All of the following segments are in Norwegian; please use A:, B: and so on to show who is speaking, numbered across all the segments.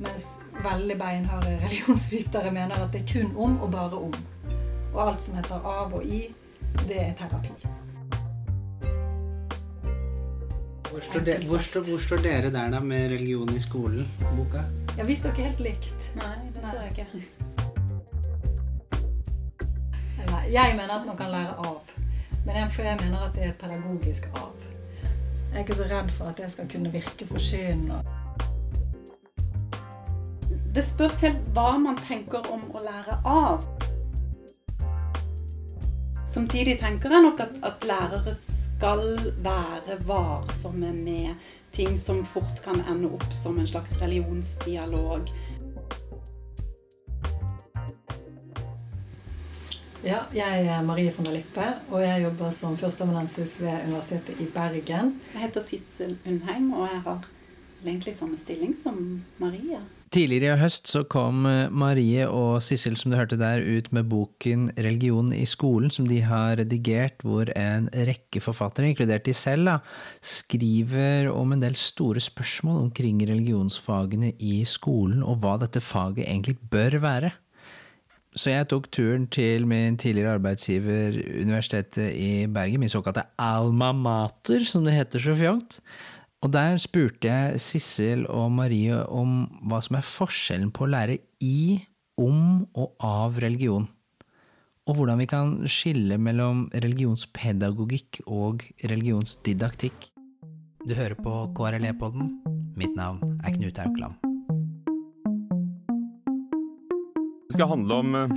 A: Mens veldig beinharde religionsvitere mener at det er kun om og bare om. Og alt som heter av og i, det er terapi.
B: Hvor står, de, hvor, står, hvor står, dere der da med religion i skolen? Boka?
A: Ja, Vi står ikke helt likt.
C: Nei, det tror jeg ikke.
A: Nei, jeg mener at man kan lære av. Men jeg, for jeg mener at det er pedagogisk av. Jeg er ikke så redd for at det skal kunne virke forkynnende.
C: Det spørs helt hva man tenker om å lære av. Samtidig tenker jeg nok at, at, lærere skal være varsomme med ting som fort kan ende opp som en slags religionsdialog.
A: Ja, jeg er Marie von der Lippe, og jeg jobber som førsteamanuensis ved Universitetet i Bergen.
C: Jeg heter Sissel Undheim, og jeg har egentlig samme stilling som Marie.
D: Tidligere i høst så kom eh, Marie og Sissel, som du hørte der, ut med boken Religion i skolen, som de har redigert, hvor en rekke forfattere, inkludert de selv, da, skriver om en del store spørsmål omkring religionsfagene i skolen, og hva dette faget egentlig bør være. Så jeg tok turen til min tidligere arbeidsgiver, Universitetet i Bergen, min såkalte alma mater, som det heter så fjongt. Og der spurte jeg Sissel og Marie om hva som er forskjellen på å lære i, om og av religion. Og hvordan vi kan skille mellom religionspedagogikk og religionsdidaktikk. Du hører på KRLE-podden. Mitt navn er Knut Haukland.
E: Det skal handle om eh,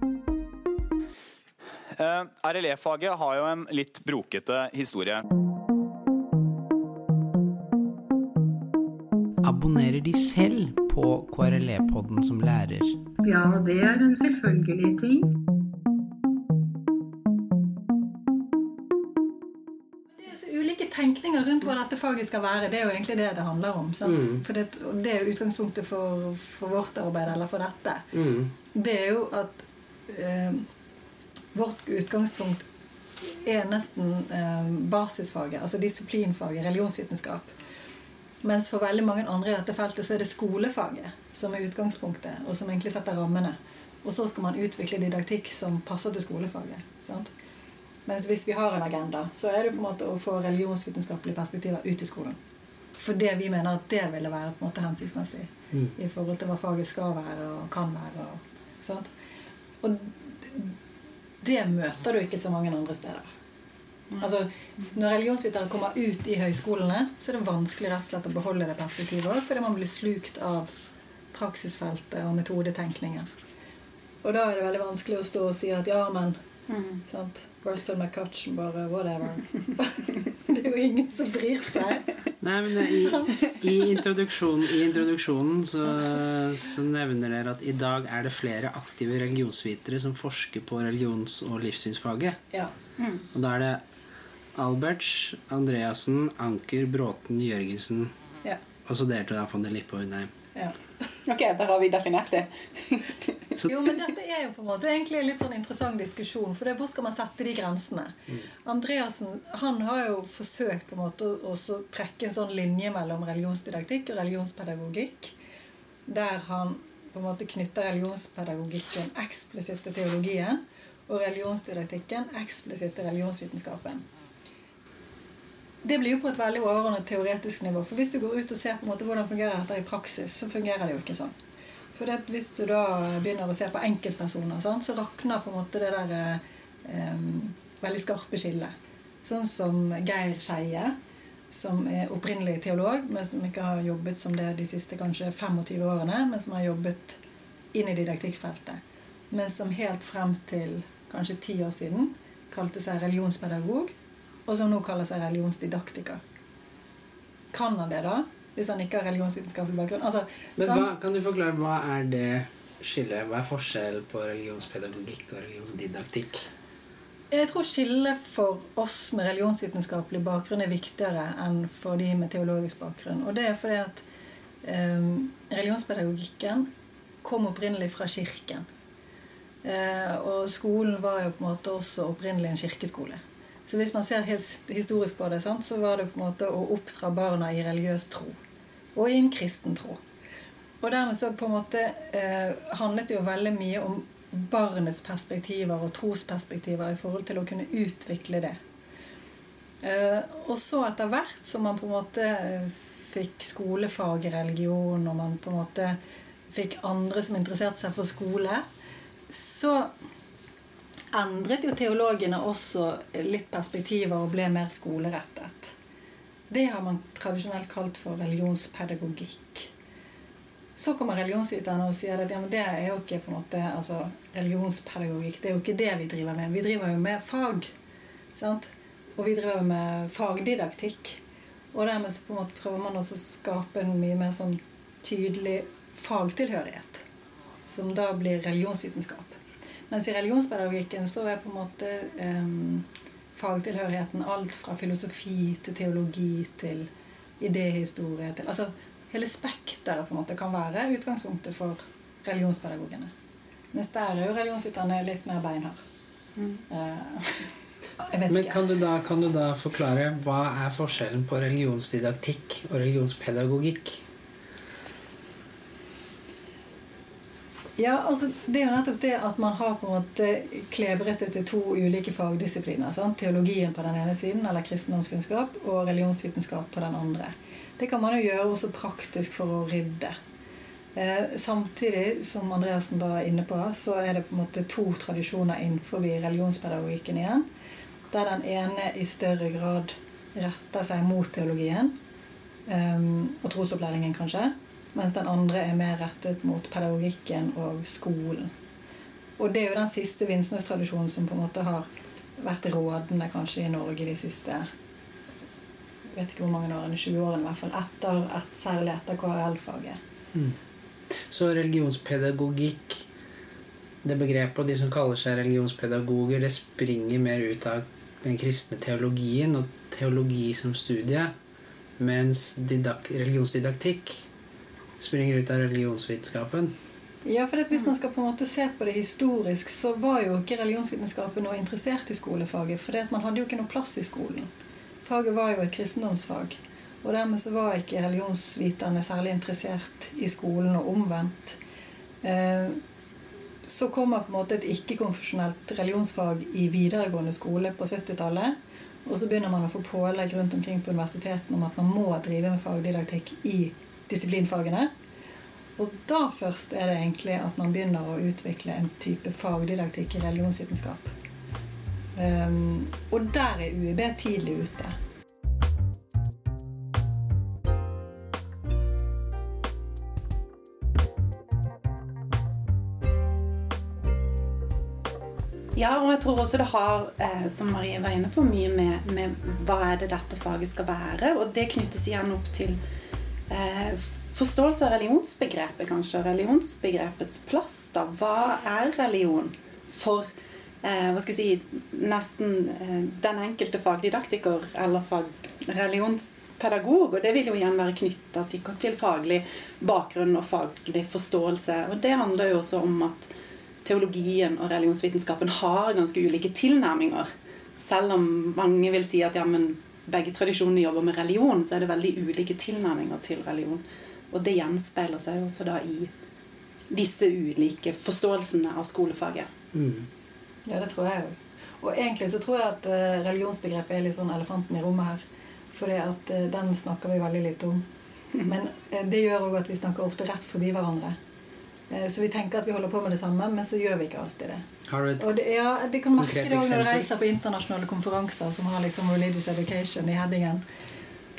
F: Eh, RLE-faget har jo en litt brokete historie.
D: Abonnerer de selv på KRLE-podden som lærer?
G: Ja, det er en selvfølgelig ting.
A: tenkninger rundt hva dette faget skal være, det er jo egentlig det det handler om. Mm. For det, det, er utgangspunktet for, for, vårt arbeid, eller for dette. Mm. Det er jo at eh, vårt utgangspunkt er nesten eh, basisfaget, altså disiplinfaget, religionsvitenskap. Mens for veldig mange andre i dette feltet så er det skolefaget som er utgangspunktet, og som egentlig setter rammene. Og så skal man utvikle didaktikk som passer til skolefaget. sant? Mens hvis vi har en agenda, så er det på en måte å få religionsvitenskapelige perspektiver ut i skolen. For det vi mener at det ville være på en måte hensiktsmessig mm. i forhold til hva faget skal være og kan være. Og, og det møter du ikke så mange andre steder. Altså, Når religionsvitere kommer ut i høyskolene, så er det vanskelig rett og slett å beholde det perspektivet fordi man blir slukt av praksisfeltet og metodetenkningen. Og da er det veldig vanskelig å stå og si at ja, men mm. sant? Russell McCutchen, bare whatever. det er jo ingen som bryr seg.
B: Nei, men i, i, introduksjonen, i introduksjonen så, så, nevner dere at i dag er det flere aktive religionsvitere som forsker på religions- og livssynsfaget.
A: Ja.
B: Mm. Og da er det Alberts, Andreassen, Anker, Bråten, Jørgensen
A: ja.
B: og så dere to, von der Lippe og Undheim.
A: Ja.
C: Ok, da har vi definert det.
A: jo, men dette er jo på en måte egentlig en litt sånn interessant diskusjon. For det, hvor skal man sette de grensene? Mm. Andreassen han har jo forsøkt på en måte å trekke en sånn linje mellom religionsdidaktikk og religionspedagogikk. Der han på en måte knytter religionspedagogikken eksplisitt til teologien og religionsdidaktikken eksplisitt til religionsvitenskapen det blir jo på et veldig overordnet teoretisk nivå. For hvis du går ut og ser på en måte hvordan fungerer dette i praksis, så fungerer det jo ikke sånn. For det, hvis du da begynner å se på enkeltpersoner, sånn, så rakner på en måte det der eh, veldig skarpe skillet. Sånn som Geir Skeie, som er opprinnelig teolog, men som ikke har jobbet som det de siste kanskje 25 årene, men som har jobbet inn i didaktikkfeltet. Men som helt frem til kanskje ti år siden kalte seg religionspedagog og som nå kaller seg religionsdidaktiker. Kan han det, da? hvis han ikke har religionsvitenskapelig bakgrunn. Altså,
B: Men hva, kan du forklare hva er det skillet? Hva er forskjellen på religionspedagogikk og religionsdidaktikk?
A: Jeg tror skillet for oss med religionsvitenskapelig bakgrunn er viktigere enn for de med teologisk bakgrunn. Og det er fordi at eh, religionspedagogikken kom opprinnelig fra kirken. Eh, og skolen var jo på en måte også opprinnelig en kirkeskole. Så hvis man ser helt historisk på det, sant, så var det på en måte å oppdra barna i religiøs tro. Og i en kristen tro. Og dermed så på en måte eh, handlet det jo veldig mye om barnets perspektiver og trosperspektiver i forhold til å kunne utvikle det. Eh, og så etter hvert som man på en måte eh, fikk skolefag i religion, og man på en måte fikk andre som interesserte seg for skole, så endret jo teologene også litt perspektiver og ble mer skolerettet. Det har man tradisjonelt kalt for religionspedagogikk. Så kommer religionsviterne og sier at ja, det er jo ikke på en måte, altså, religionspedagogikk. Det er jo ikke det vi driver med. Vi driver jo med fag. Sant? Og vi driver med fagdidaktikk. Og dermed så på en måte prøver man også å skape en mye mer sånn tydelig fagtilhørighet. Som da blir religionsvitenskap. Mens i religionspedagogikken så er på en måte um, fagtilhørigheten alt fra filosofi til teologi til idéhistorie til Altså hele spekteret på en måte kan være utgangspunktet for religionspedagogene. Mens der er jo religionsviterne litt mer beinhard. Mm. Uh,
B: Men kan du, da, kan du, da, forklare hva er forskjellen på religionsdidaktikk og religionspedagogikk?
A: Ja, altså Det er jo nettopp det at man har på en måte klebret det til to ulike fagdisipliner. Sant? Teologien på den ene siden, eller kristendomskunnskap, og religionsvitenskap på den andre. Det kan man jo gjøre også praktisk for å rydde. Eh, samtidig, som Andreassen da er inne på, så er det på en måte to tradisjoner innenfor religionspedagogikken igjen. Der den ene i større grad retter seg mot teologien eh, og trosopplæringen, kanskje. Mens den andre er mer rettet mot pedagogikken og skolen. Og det er jo den siste Vinsnes-tradisjonen som på en måte har vært rådende kanskje i Norge de siste jeg vet ikke hvor mange årene, 20 årene i hvert fall, etter, et, særlig etter KRL-faget.
B: Mm. Så religionspedagogikk, det begrepet og de som kaller seg religionspedagoger, det springer mer ut av den kristne teologien og teologi som studie, mens religionsdidaktikk springer ut av religionsvitenskapen?
A: Ja, for Hvis man skal på en måte se på det historisk, så var jo ikke religionsvitenskapen noe interessert i skolefaget. For man hadde jo ikke noe plass i skolen. Faget var jo et kristendomsfag. Og dermed så var ikke religionsviterne særlig interessert i skolen, og omvendt. Eh, så kommer på en måte et ikke-konfesjonelt religionsfag i videregående skole på 70-tallet. Og så begynner man å få pålegg rundt omkring på universitetene om at man må drive med fagdidaktikk i disiplinfagene. Og da først er det egentlig at man begynner å utvikle en type fagdidaktikk i religionsvitenskap. Um, og der er UiB tidlig ute.
C: Ja, og jeg tror også det har, eh, som Marie var inne på, mye med, med, hva er det dette faget skal være. Og det knyttes igjen opp til forståelse av religionsbegrepet, kanskje. Religionsbegrepets plass, da. Hva er religion for eh, hva skal jeg si, nesten eh, den enkelte fagdidaktiker eller fag, religionspedagog? Og det vil jo igjen være knytta sikkert til faglig bakgrunn og faglig forståelse. Og det handler jo også om at teologien og religionsvitenskapen har ganske ulike tilnærminger. Selv om mange vil si at ja, men begge tradisjonene jobber med religion, så er det veldig ulike tilnærminger til religion. Og det gjenspeiler seg også da i disse ulike forståelsene av skolefaget.
A: Mm. Ja, det tror jeg òg. Og egentlig så tror jeg at uh, religionsbegrepet er litt sånn elefanten i rommet her. At uh, den snakker vi veldig lite om. Men uh, det gjør òg at vi snakker ofte rett forbi hverandre. Så vi tenker at vi holder på med det samme, men så gjør vi ikke alltid det.
B: Har du et
A: og det, ja, det kan merke det også når du reiser på internasjonale konferanser som har liksom religious education i headingen.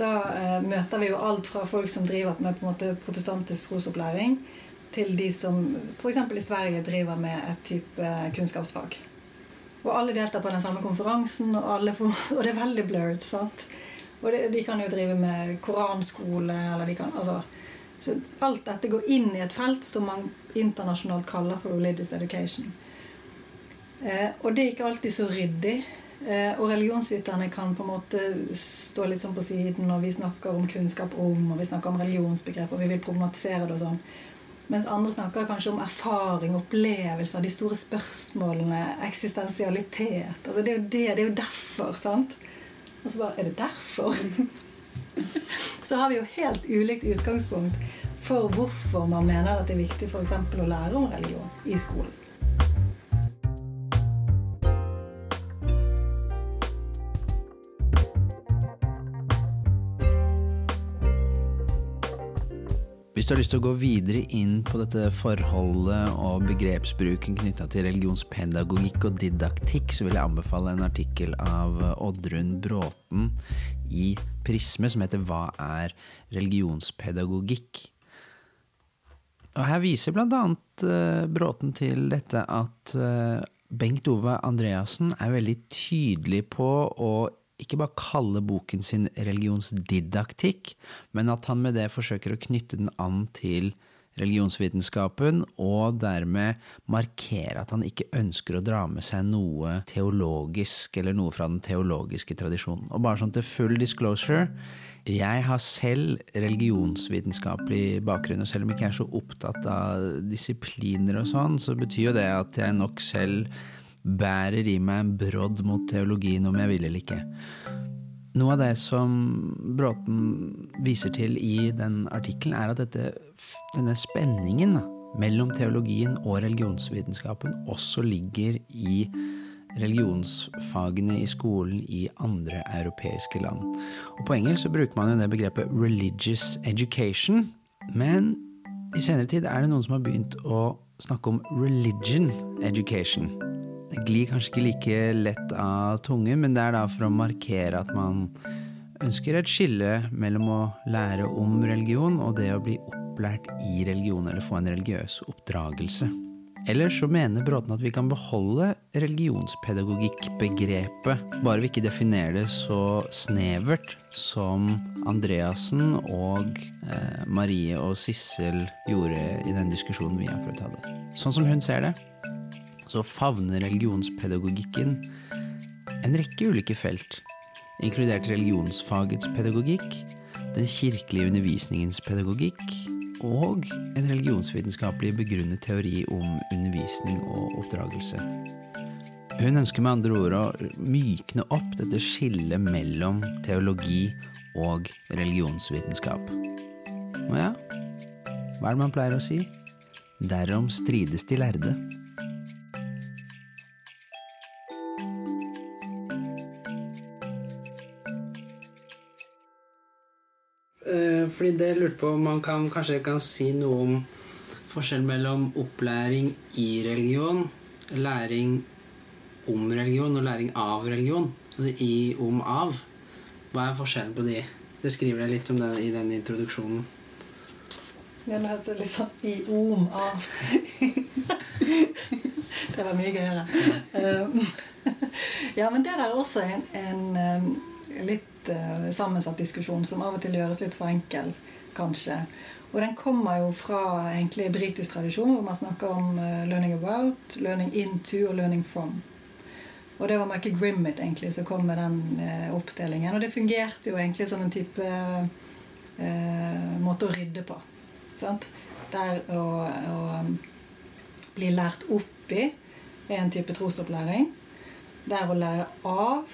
A: Da eh, møter vi jo alt fra folk som driver med på en måte protestantisk trosopplæring, til de som f.eks. i Sverige driver med et type kunnskapsfag. Og alle deltar på den samme konferansen, og, får, og det er veldig blurred. sant? Og det, de kan jo drive med koranskole, eller de kan altså så alt dette går inn i et felt som man internasjonalt kaller for religious education. Eh, og det er ikke alltid så ryddig. Eh, og religionsviterne kan på en måte stå litt sånn på siden når vi snakker om kunnskap om, og vi snakker om religionsbegrep, og vi vil problematisere det og sånn. Mens andre snakker kanskje om erfaring, opplevelser, de store spørsmålene, eksistensialitet. Altså det er jo det, det er jo derfor, sant? Og så bare Er det derfor? så har vi jo helt ulikt utgangspunkt for hvorfor man mener at det er viktig f.eks. å lære om religion i skolen.
D: Hvis du har lyst til å gå videre inn på dette forholdet og begrepsbruken knytta til religionspedagogikk og didaktikk, så vil jeg anbefale en artikkel av Oddrun Bråten i Prisme som heter Hva er religionspedagogikk? Og her viser annet uh, Bråten til dette at uh, Bengt Ove Andreassen er veldig tydelig på å ikke bare kalle boken sin religionsdidaktikk, men at han med det forsøker å knytte den an til religionsvitenskapen, og dermed markere at han ikke ønsker å dra med seg noe teologisk, eller noe fra den teologiske tradisjonen. Og bare sånn til full disclosure, jeg har selv religionsvitenskapelig bakgrunn, og selv om jeg ikke er så opptatt av disipliner og sånn, så betyr jo det at jeg nok selv bærer i meg en brodd mot teologien om jeg vil eller ikke. Noe av det som Bråten viser til i den artikkelen, er at dette, denne spenningen mellom teologien og religionsvitenskapen også ligger i religionsfagene i skolen i andre europeiske land. Og På engelsk så bruker man jo det begrepet 'religious education', men i senere tid er det noen som har begynt å snakke om 'religion education'. Det glir kanskje ikke like lett av tunge, men det er da for å markere at man ønsker et skille mellom å lære om religion og det å bli opplært i religion eller få en religiøs oppdragelse. Ellers så mener Bråten at vi kan beholde religionspedagogikk-begrepet, bare vi ikke definerer det så snevert som Andreassen og eh, Marie og Sissel gjorde i den diskusjonen vi akkurat hadde. Sånn som hun ser det, så favner religionspedagogikken en rekke ulike felt, inkludert religionsfagets pedagogikk, den kirkelige undervisningens pedagogikk og en religionsvitenskapelig begrunnet teori om undervisning og oppdragelse. Hun ønsker med andre ord å mykne opp dette skillet mellom teologi og religionsvitenskap. Og ja, hva er det man pleier å si? Derom strides de lærde.
B: Fordi det lurte på om man kan, kanskje kan si noe om forskjell mellom opplæring i religion, læring om religion og læring av religion. Altså i, om, av. Hva er forskjellen på de? Det skriver jeg litt om det i den introduksjonen.
A: Ja, nå liksom det litt sånn i, om, av. det var mye gøyere. ja, men det der er også en, en litt uh, sammensatt diskusjon som av og til gjøres litt for enkel, kanskje. Og den kommer jo fra egentlig britisk tradisjon, hvor man snakker om uh, 'learning about', 'learning into' og 'learning from'. Og det var Michael Grimmett egentlig som kom med den uh, oppdelingen. Og det fungerte jo egentlig som en type måte å rydde på. Sant? Der å, å bli lært opp i er en type trosopplæring. Der å lære av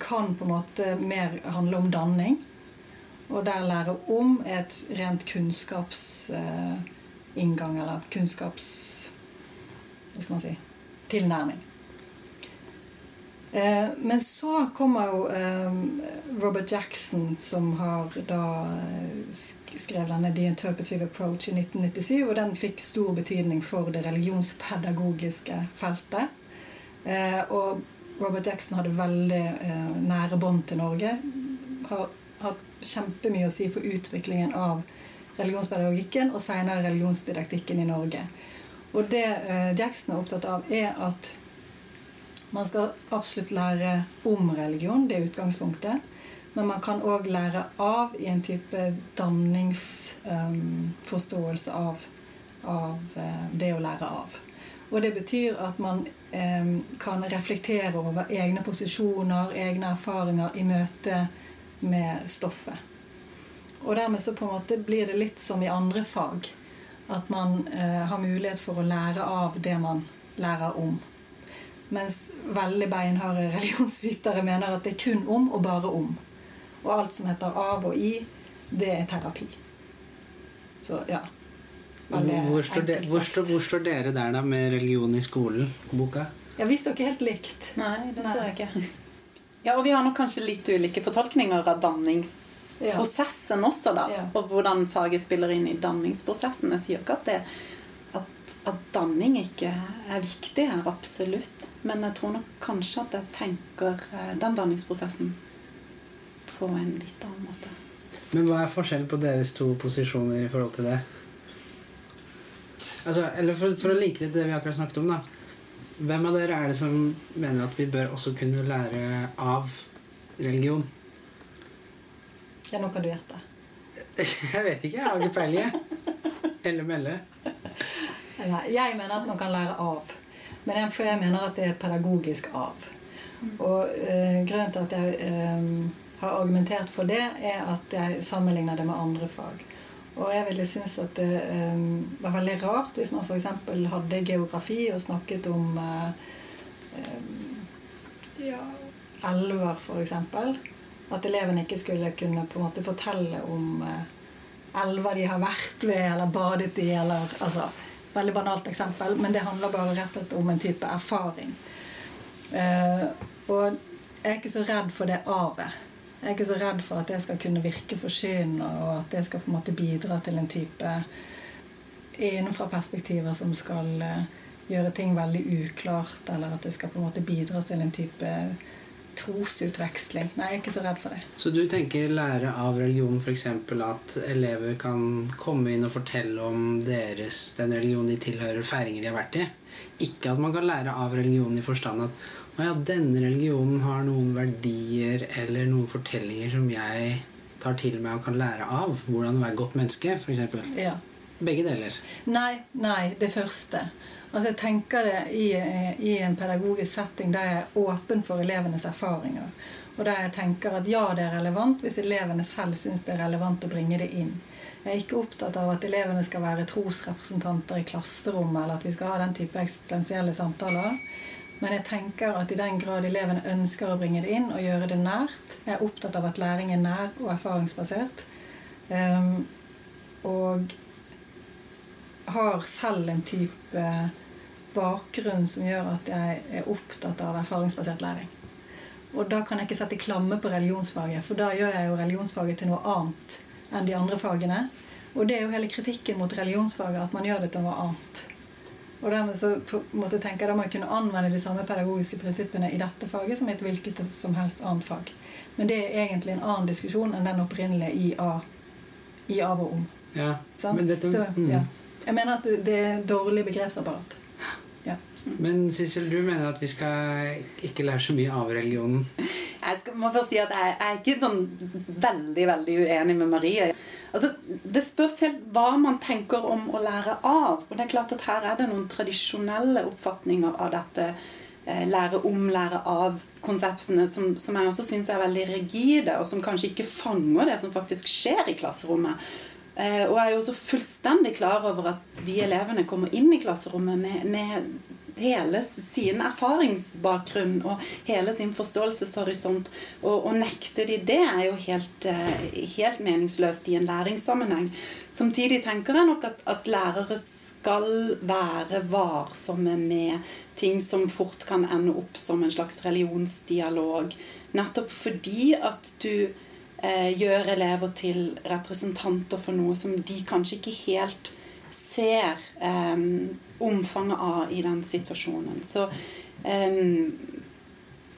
A: kan på en måte mer handle om danning. Og der lære om et rent kunnskapsinngang, eh, eller kunnskaps... Hva skal man si tilnærming. Eh, men så kommer jo eh, Robert Jackson, som har da skrev denne The Interpretive Approach i 1997, og den fikk stor betydning for det religionspedagogiske feltet. Og Robert Jackson hadde veldig eh, nære bånd til Norge. Har hatt kjempemye å si for utviklingen av religionspedagogikken og senere religionsdidaktikken i Norge. Og det eh, Jackson er opptatt av, er at man skal absolutt lære om religion. Det er utgangspunktet. Men man kan òg lære av i en type danningsforståelse um, av, av uh, det å lære av. Og det betyr at man eh, kan reflektere over egne posisjoner, egne erfaringer i møte med stoffet. Og dermed så på en måte blir det litt som i andre fag. At man eh, har mulighet for å lære av det man lærer om. Mens veldig beinharde religionsvitere mener at det er kun om og bare om. Og alt som heter av og i, det er terapi. Så ja.
B: Hvor står, de, hvor, står, hvor står, dere der da med religion i skolen, boka?
A: Ja, Vi står ikke helt likt.
C: Nei, det tror jeg ikke. Ja, Og vi har nok kanskje litt ulike fortolkninger av danningsprosessen også, da. Ja. Og hvordan faget spiller inn i danningsprosessen. Jeg sier ikke at, det, at, at danning ikke er viktig her, absolutt. Men jeg tror nok kanskje at jeg tenker eh, den danningsprosessen på en litt annen måte.
B: Men hva er forskjellen på deres to posisjoner i forhold til det? Altså, eller for, for, å like det til det vi akkurat snakket om, da. Hvem av dere er det som mener at vi bør også kunne lære av religion?
A: Ja, nå kan du gjette.
B: jeg vet ikke. Jeg har ikke peiling. Elle melle.
A: Jeg mener at man kan lære av. Men jeg, for jeg mener at det er et pedagogisk av. Og øh, grunnen til at jeg øh, har argumentert for det, er at jeg sammenligner det med andre fag. Og jeg ville synes at det um, var veldig rart hvis man f.eks. hadde geografi og snakket om uh, um, ja, elver, f.eks. At elevene ikke skulle kunne på en måte fortelle om uh, elver de har vært ved eller badet i. eller altså, Veldig banalt eksempel, men det handler bare rett og slett om en type erfaring. Uh, og jeg er ikke så redd for det avet. Jeg er ikke så redd for at det skal kunne virke forkynnende, og at det skal på en måte bidra til en type innenfra perspektiver som skal uh, gjøre ting veldig uklart, eller at det skal på en måte bidra til en type trosutveksling. Nei, jeg er ikke så redd for det.
B: Så du tenker lære av religion f.eks. at elever kan komme inn og fortelle om deres, den religionen de tilhører, feiringer de har vært i? Ikke at man kan lære av religion i forstand at å ja, denne religionen har noen verdier eller noen fortellinger som jeg tar til meg og kan lære av. Hvordan å være godt menneske, f.eks.
A: Ja.
B: Begge deler.
A: Nei, nei, det første. Altså Jeg tenker det i, i, en pedagogisk setting der jeg er åpen for elevenes erfaringer. Og der jeg tenker at ja, det er relevant hvis elevene selv syns det er relevant å bringe det inn. Jeg er ikke opptatt av at elevene skal være trosrepresentanter i klasserommet, eller at vi skal ha den type eksistensielle samtaler. Men jeg tenker at i den grad elevene ønsker å bringe det inn og gjøre det nært Jeg er opptatt av at læring er nær og erfaringsbasert. Um, og har selv en type bakgrunn som gjør at jeg er opptatt av erfaringsbasert læring. Og da kan jeg ikke sette klamme på religionsfaget, for da gjør jeg jo religionsfaget til noe annet enn de andre fagene. Og det er jo hele kritikken mot religionsfaget, at man gjør det til noe annet. Og dermed så på en måte tenker jeg da at man kunne anvende de samme pedagogiske prinsippene i dette faget som i et hvilket som helst annet fag. Men det er egentlig en annen diskusjon enn den opprinnelige i A, i av og om.
B: Ja, men dette,
A: så, mm. ja. Jeg mener at det er dårlig begrepsapparat. Ja.
B: Men Sissel, du mener at vi skal ikke lære så mye av religionen?
C: Jeg skal, må først si at jeg, jeg er ikke sånn veldig veldig uenig med Marie. Altså, det spørs helt hva man tenker om å lære av. Og det er klart at her er det noen tradisjonelle oppfatninger av dette eh, lære om, lære av-konseptene som, som, jeg også syns er veldig rigide, og som kanskje ikke fanger det som faktisk skjer i klasserommet. Eh, og jeg er jo også fullstendig klar over at de elevene kommer inn i klasserommet med, med hele sin erfaringsbakgrunn og hele sin forståelseshorisont. Og, og nekte de det, er jo helt, eh, helt, meningsløst i en læringssammenheng. Samtidig tenker jeg nok at, at lærere skal være varsomme med ting som fort kan ende opp som en slags religionsdialog. Nettopp fordi at du eh, gjør elever til representanter for noe som de kanskje ikke helt ser um, omfanget av i den situasjonen. Så um,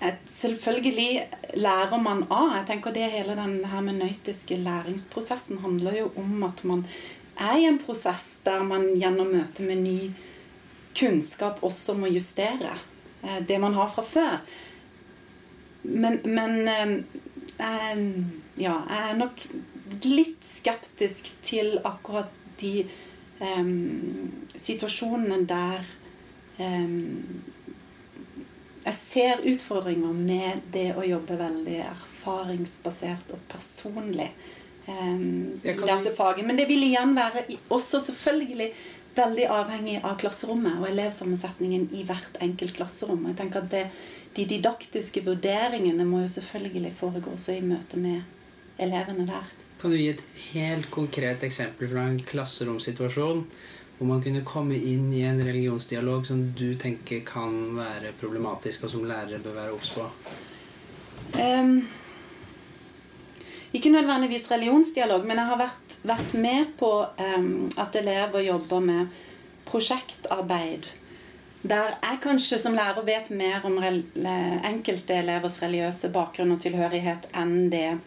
C: et, selvfølgelig lærer man av. Jeg tenker det Hele den hermenøytiske læringsprosessen handler jo om at man er i en prosess der man gjennom møte med ny kunnskap også må justere eh, det man har fra før. Men, men jeg, ja, jeg er nok litt skeptisk til akkurat de um, situasjonene der um, jeg ser utfordringer med det å jobbe veldig erfaringsbasert og personlig um, i dette faget. Men det vil igjen være også selvfølgelig veldig avhengig av klasserommet og elevsammensetningen i hvert enkelt klasserom. Jeg tenker at det, De didaktiske vurderingene må jo selvfølgelig foregå også i møte med elevene der.
B: Kan du gi et helt konkret eksempel fra en klasseromssituasjon hvor man kunne komme inn i en religionsdialog som du tenker kan være problematisk, og som lærere bør være obs på?
C: Um, ikke nødvendigvis religionsdialog, men jeg har vært, vært med på um, at elever jobber med prosjektarbeid. Der jeg kanskje som lærer vet mer om enkelte elevers religiøse bakgrunn og tilhørighet enn det eh,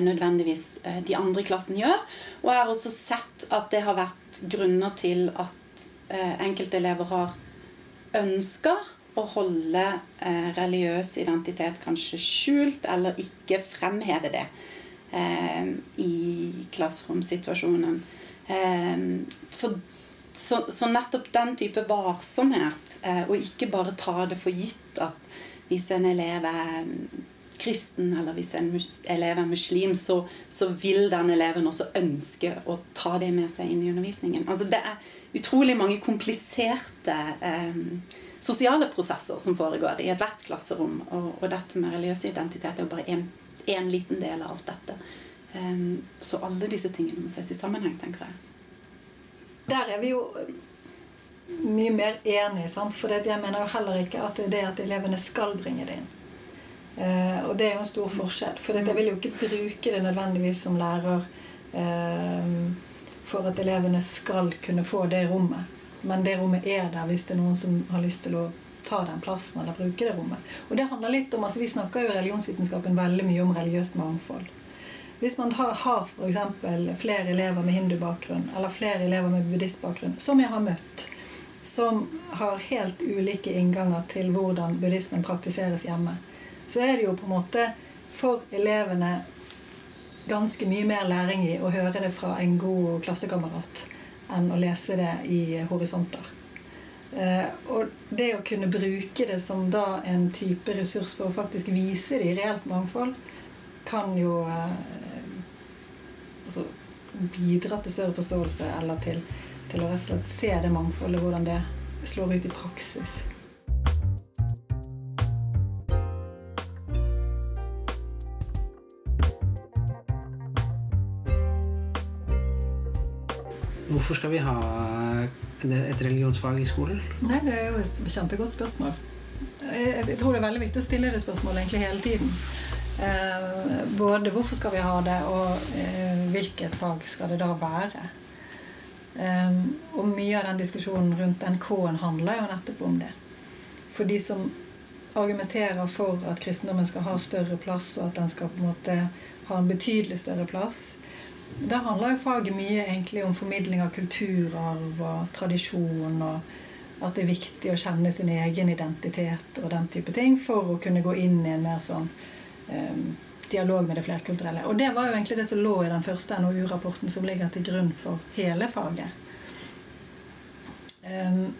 C: nødvendigvis eh, de andre i klassen gjør. Og jeg har også sett at det har vært grunner til at eh, enkelte elever har ønska å holde eh, religiøs identitet kanskje skjult, eller ikke fremheve det eh, i klasseromssituasjonen. Eh, så, så, så, nettopp den type varsomhet, eh, og ikke bare ta det for gitt at hvis en elev er kristen, eller hvis en elev er muslim, så, så, vil den eleven også ønske å ta det med seg inn i undervisningen. Altså Det er utrolig mange kompliserte eh, sosiale prosesser som foregår i ethvert klasserom. Og, og, dette med religiøs identitet er jo bare én liten del av alt dette. Um, så alle disse tingene må ses i sammenheng, tenker jeg.
A: Der er vi jo mye mer enige, sant? for jeg mener jo heller ikke at det er det at elevene skal bringe det inn. Uh, og det er jo en stor forskjell. For jeg vil jo ikke bruke det nødvendigvis som lærer uh, for at elevene skal kunne få det rommet. Men det rommet er der hvis det er noen som har lyst til å ta den plassen eller bruke det rommet. Og det handler litt om, altså Vi snakker jo i religionsvitenskapen veldig mye om religiøst mangfold. Hvis man har, har f.eks. flere elever med hindubakgrunn eller flere elever med buddhistbakgrunn, som jeg har møtt, som har helt ulike innganger til hvordan buddhismen praktiseres hjemme, så er det jo på en måte for elevene ganske mye mer læring i å høre det fra en god klassekamerat enn å lese det i horisonter. Eh, og det å kunne bruke det som da en type ressurs for å faktisk vise det i reelt mangfold, kan jo eh, altså, bidra til større forståelse eller til, til å rett og slett se det mangfoldet, hvordan det slår ut i praksis.
B: Hvorfor skal vi ha et religionsfag i skolen?
A: Nei, Det er jo et kjempegodt spørsmål. Jeg tror det er veldig viktig å stille det spørsmålet egentlig hele tiden. Eh, både hvorfor skal vi ha det, og eh, hvilket fag skal det da være? Eh, og mye av den diskusjonen rundt NK-en handler jo nettopp om det. For de som argumenterer for at kristendommen skal ha større plass, og at den skal på en måte ha en betydelig større plass, da handler jo faget mye egentlig om formidling av kulturarv og tradisjon. og At det er viktig å kjenne sin egen identitet og den type ting for å kunne gå inn i en mer sånn um, dialog med det flerkulturelle. Og det var jo egentlig det som lå i den første NOU-rapporten som ligger til grunn for hele faget. Um,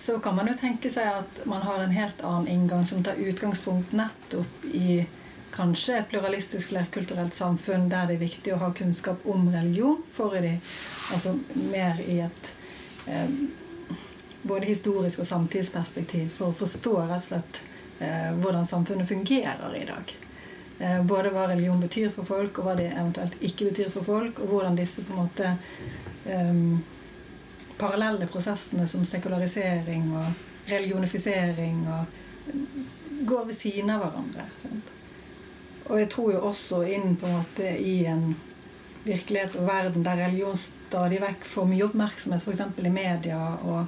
A: så kan man jo tenke seg at man har en helt annen inngang som tar utgangspunkt nettopp i kanskje et pluralistisk flerkulturelt samfunn der det er viktig å ha kunnskap om religion for de, altså mer i et eh, både historisk og samtidsperspektiv for å forstå rett og slett eh, hvordan samfunnet fungerer i dag. Eh, både hva religion betyr for folk, og hva det eventuelt ikke betyr for folk, og hvordan disse på en måte eh, parallelle prosessene som sekularisering og religionifisering og går ved siden av hverandre. Sant? Og jeg tror jo også inn på en måte i en virkelighet og verden der religion stadig vekk får mye oppmerksomhet, f.eks. i media, og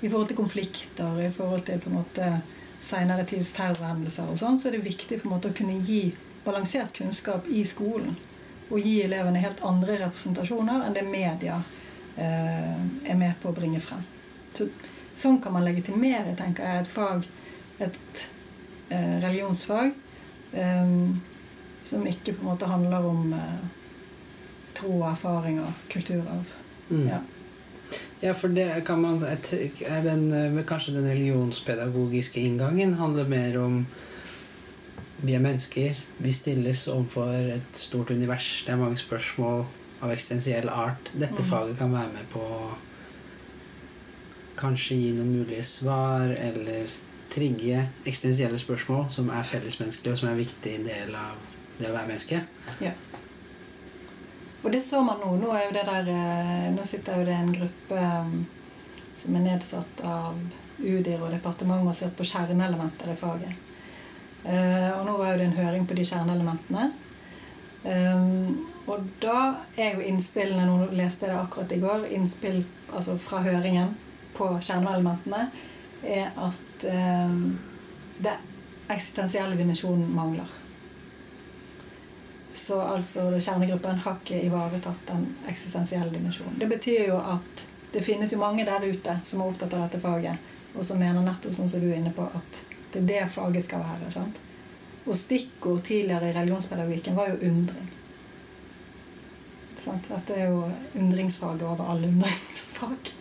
A: i forhold til konflikter, i forhold til på en måte seinere tids terrorhendelser og sånn, så er det viktig på en måte å kunne gi balansert kunnskap i skolen. Og gi elevene helt andre representasjoner enn det media eh, er med på å bringe frem. Så, sånn kan man legitimere, tenker jeg, et fag, et eh, religionsfag. Um, som ikke på en måte handler om uh, tro, erfaring og kulturarv.
B: Mm.
A: Ja.
B: Ja, for det kan man er den, eh, Kanskje den religionspedagogiske inngangen handler mer om vi er mennesker. Vi stilles overfor et stort univers. Det er mange spørsmål av eksistensiell art. Dette
A: Mm.
B: faget kan være med på å kanskje gi noen mulige svar, eller trigge eksistensielle spørsmål som er fellesmenneskelige, og som er en viktig del av det å være menneske.
A: Ja. Og det så man nå. Nå, er jo det der, eh, nå sitter jo det en gruppe um, som er nedsatt av UDIR og departementet og ser på kjerneelementer i faget. Eh, og nå var jo det en høring på de kjerneelementene. Og da er jo innspillene Nå leste jeg det akkurat i går. Innspill altså fra høringen på kjerneelementene er at eh, det eksistensielle dimensjonen mangler. Så altså kjernegruppen har ikke ivaretatt den eksistensielle dimensjonen. Det betyr jo at det finnes jo mange der ute som er opptatt av dette faget, og som mener nettopp sånn som du er inne på, at det er det faget skal være. sant? Og stikkord tidligere i religionspedagogikken var jo undring. Sant? Dette er jo undringsfaget over alle undringsfag.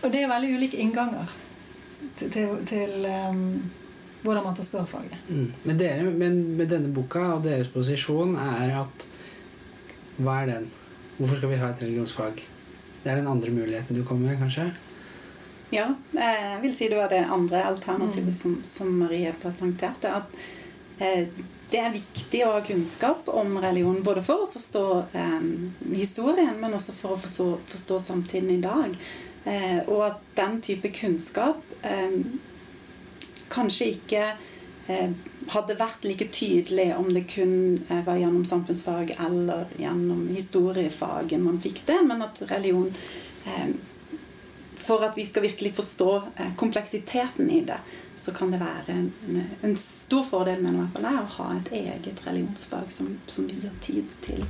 A: Og det er veldig ulike innganger til, til, til um, hvordan man forstår faget.
B: Mm. Men, dere, men med denne boka og deres posisjon er at Hva er den? Hvorfor skal vi ha et religionsfag? Det er den andre muligheten du kommer med, kanskje?
C: Ja, jeg vil si det var det andre alternativet som, som Marie presenterte. At eh, det er viktig å ha kunnskap om religion, både for å forstå eh, historien, men også for å forstå, forstå samtiden i dag. Eh, og at den type kunnskap eh, kanskje ikke eh, hadde vært like tydelig om det kun var gjennom samfunnsfag eller gjennom historiefaget man fikk det, men at religion For at vi skal virkelig forstå kompleksiteten i det, så kan det være en, en, stor fordel mener jeg, å ha et eget religionsfag som, som gir tid til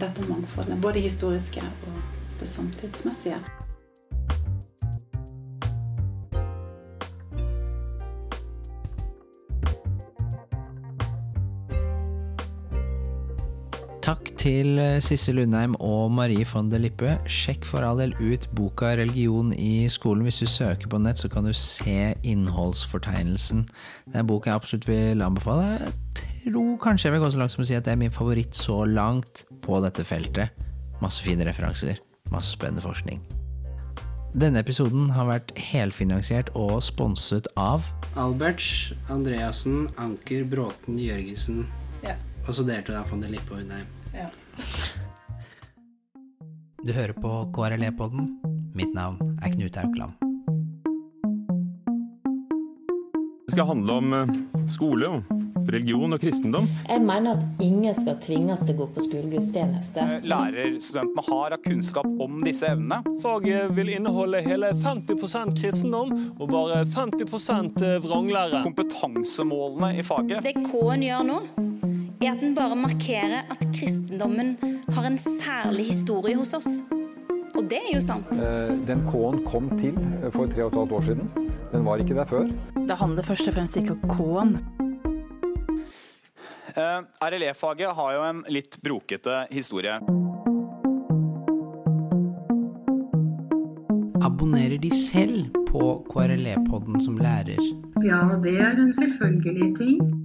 C: dette mangfoldet. Både historiske og det samtidsmessige.
D: Takk til Sissel Lundheim og Marie von der Lippe. Sjekk for all del ut boka 'Religion i skolen'. Hvis du søker på nett, så kan du se innholdsfortegnelsen. Det er en bok jeg absolutt vil anbefale. Jeg tror kanskje jeg vil gå så langt som å si at det er min favoritt så langt på dette feltet. Masse fine referanser, masse spennende forskning. Denne episoden har vært helfinansiert og sponset av
B: Alberts, Andreassen, Anker, Bråten, Jørgensen.
A: Ja.
B: Og så delte da von der Lippe og Undheim.
A: Ja.
D: Du hører på KRLE-podden. Mitt navn er Knut Aukland.
E: Det skal handle om eh, skole, religion og kristendom.
H: Jeg mener at ingen skal tvinges til å gå på skolegudstjeneste.
F: Lærerstudentene har av kunnskap om disse evnene.
I: Faget vil inneholde hele 50% kristendom og bare 50% vranglære.
F: Kompetansemålene i faget.
J: Det K-en gjør nå, er at den bare markerer at kristendommen har en særlig historie hos oss. Og det er jo sant.
K: Eh, Den K-en kom til for tre og et halvt år siden. Den var ikke der før.
L: Det handler først og fremst ikke om K-en.
F: Eh, RLE-faget har jo en litt brokete historie.
D: Abonnerer de selv på KRLE-podden som lærer?
G: Ja, det er en selvfølgelig ting.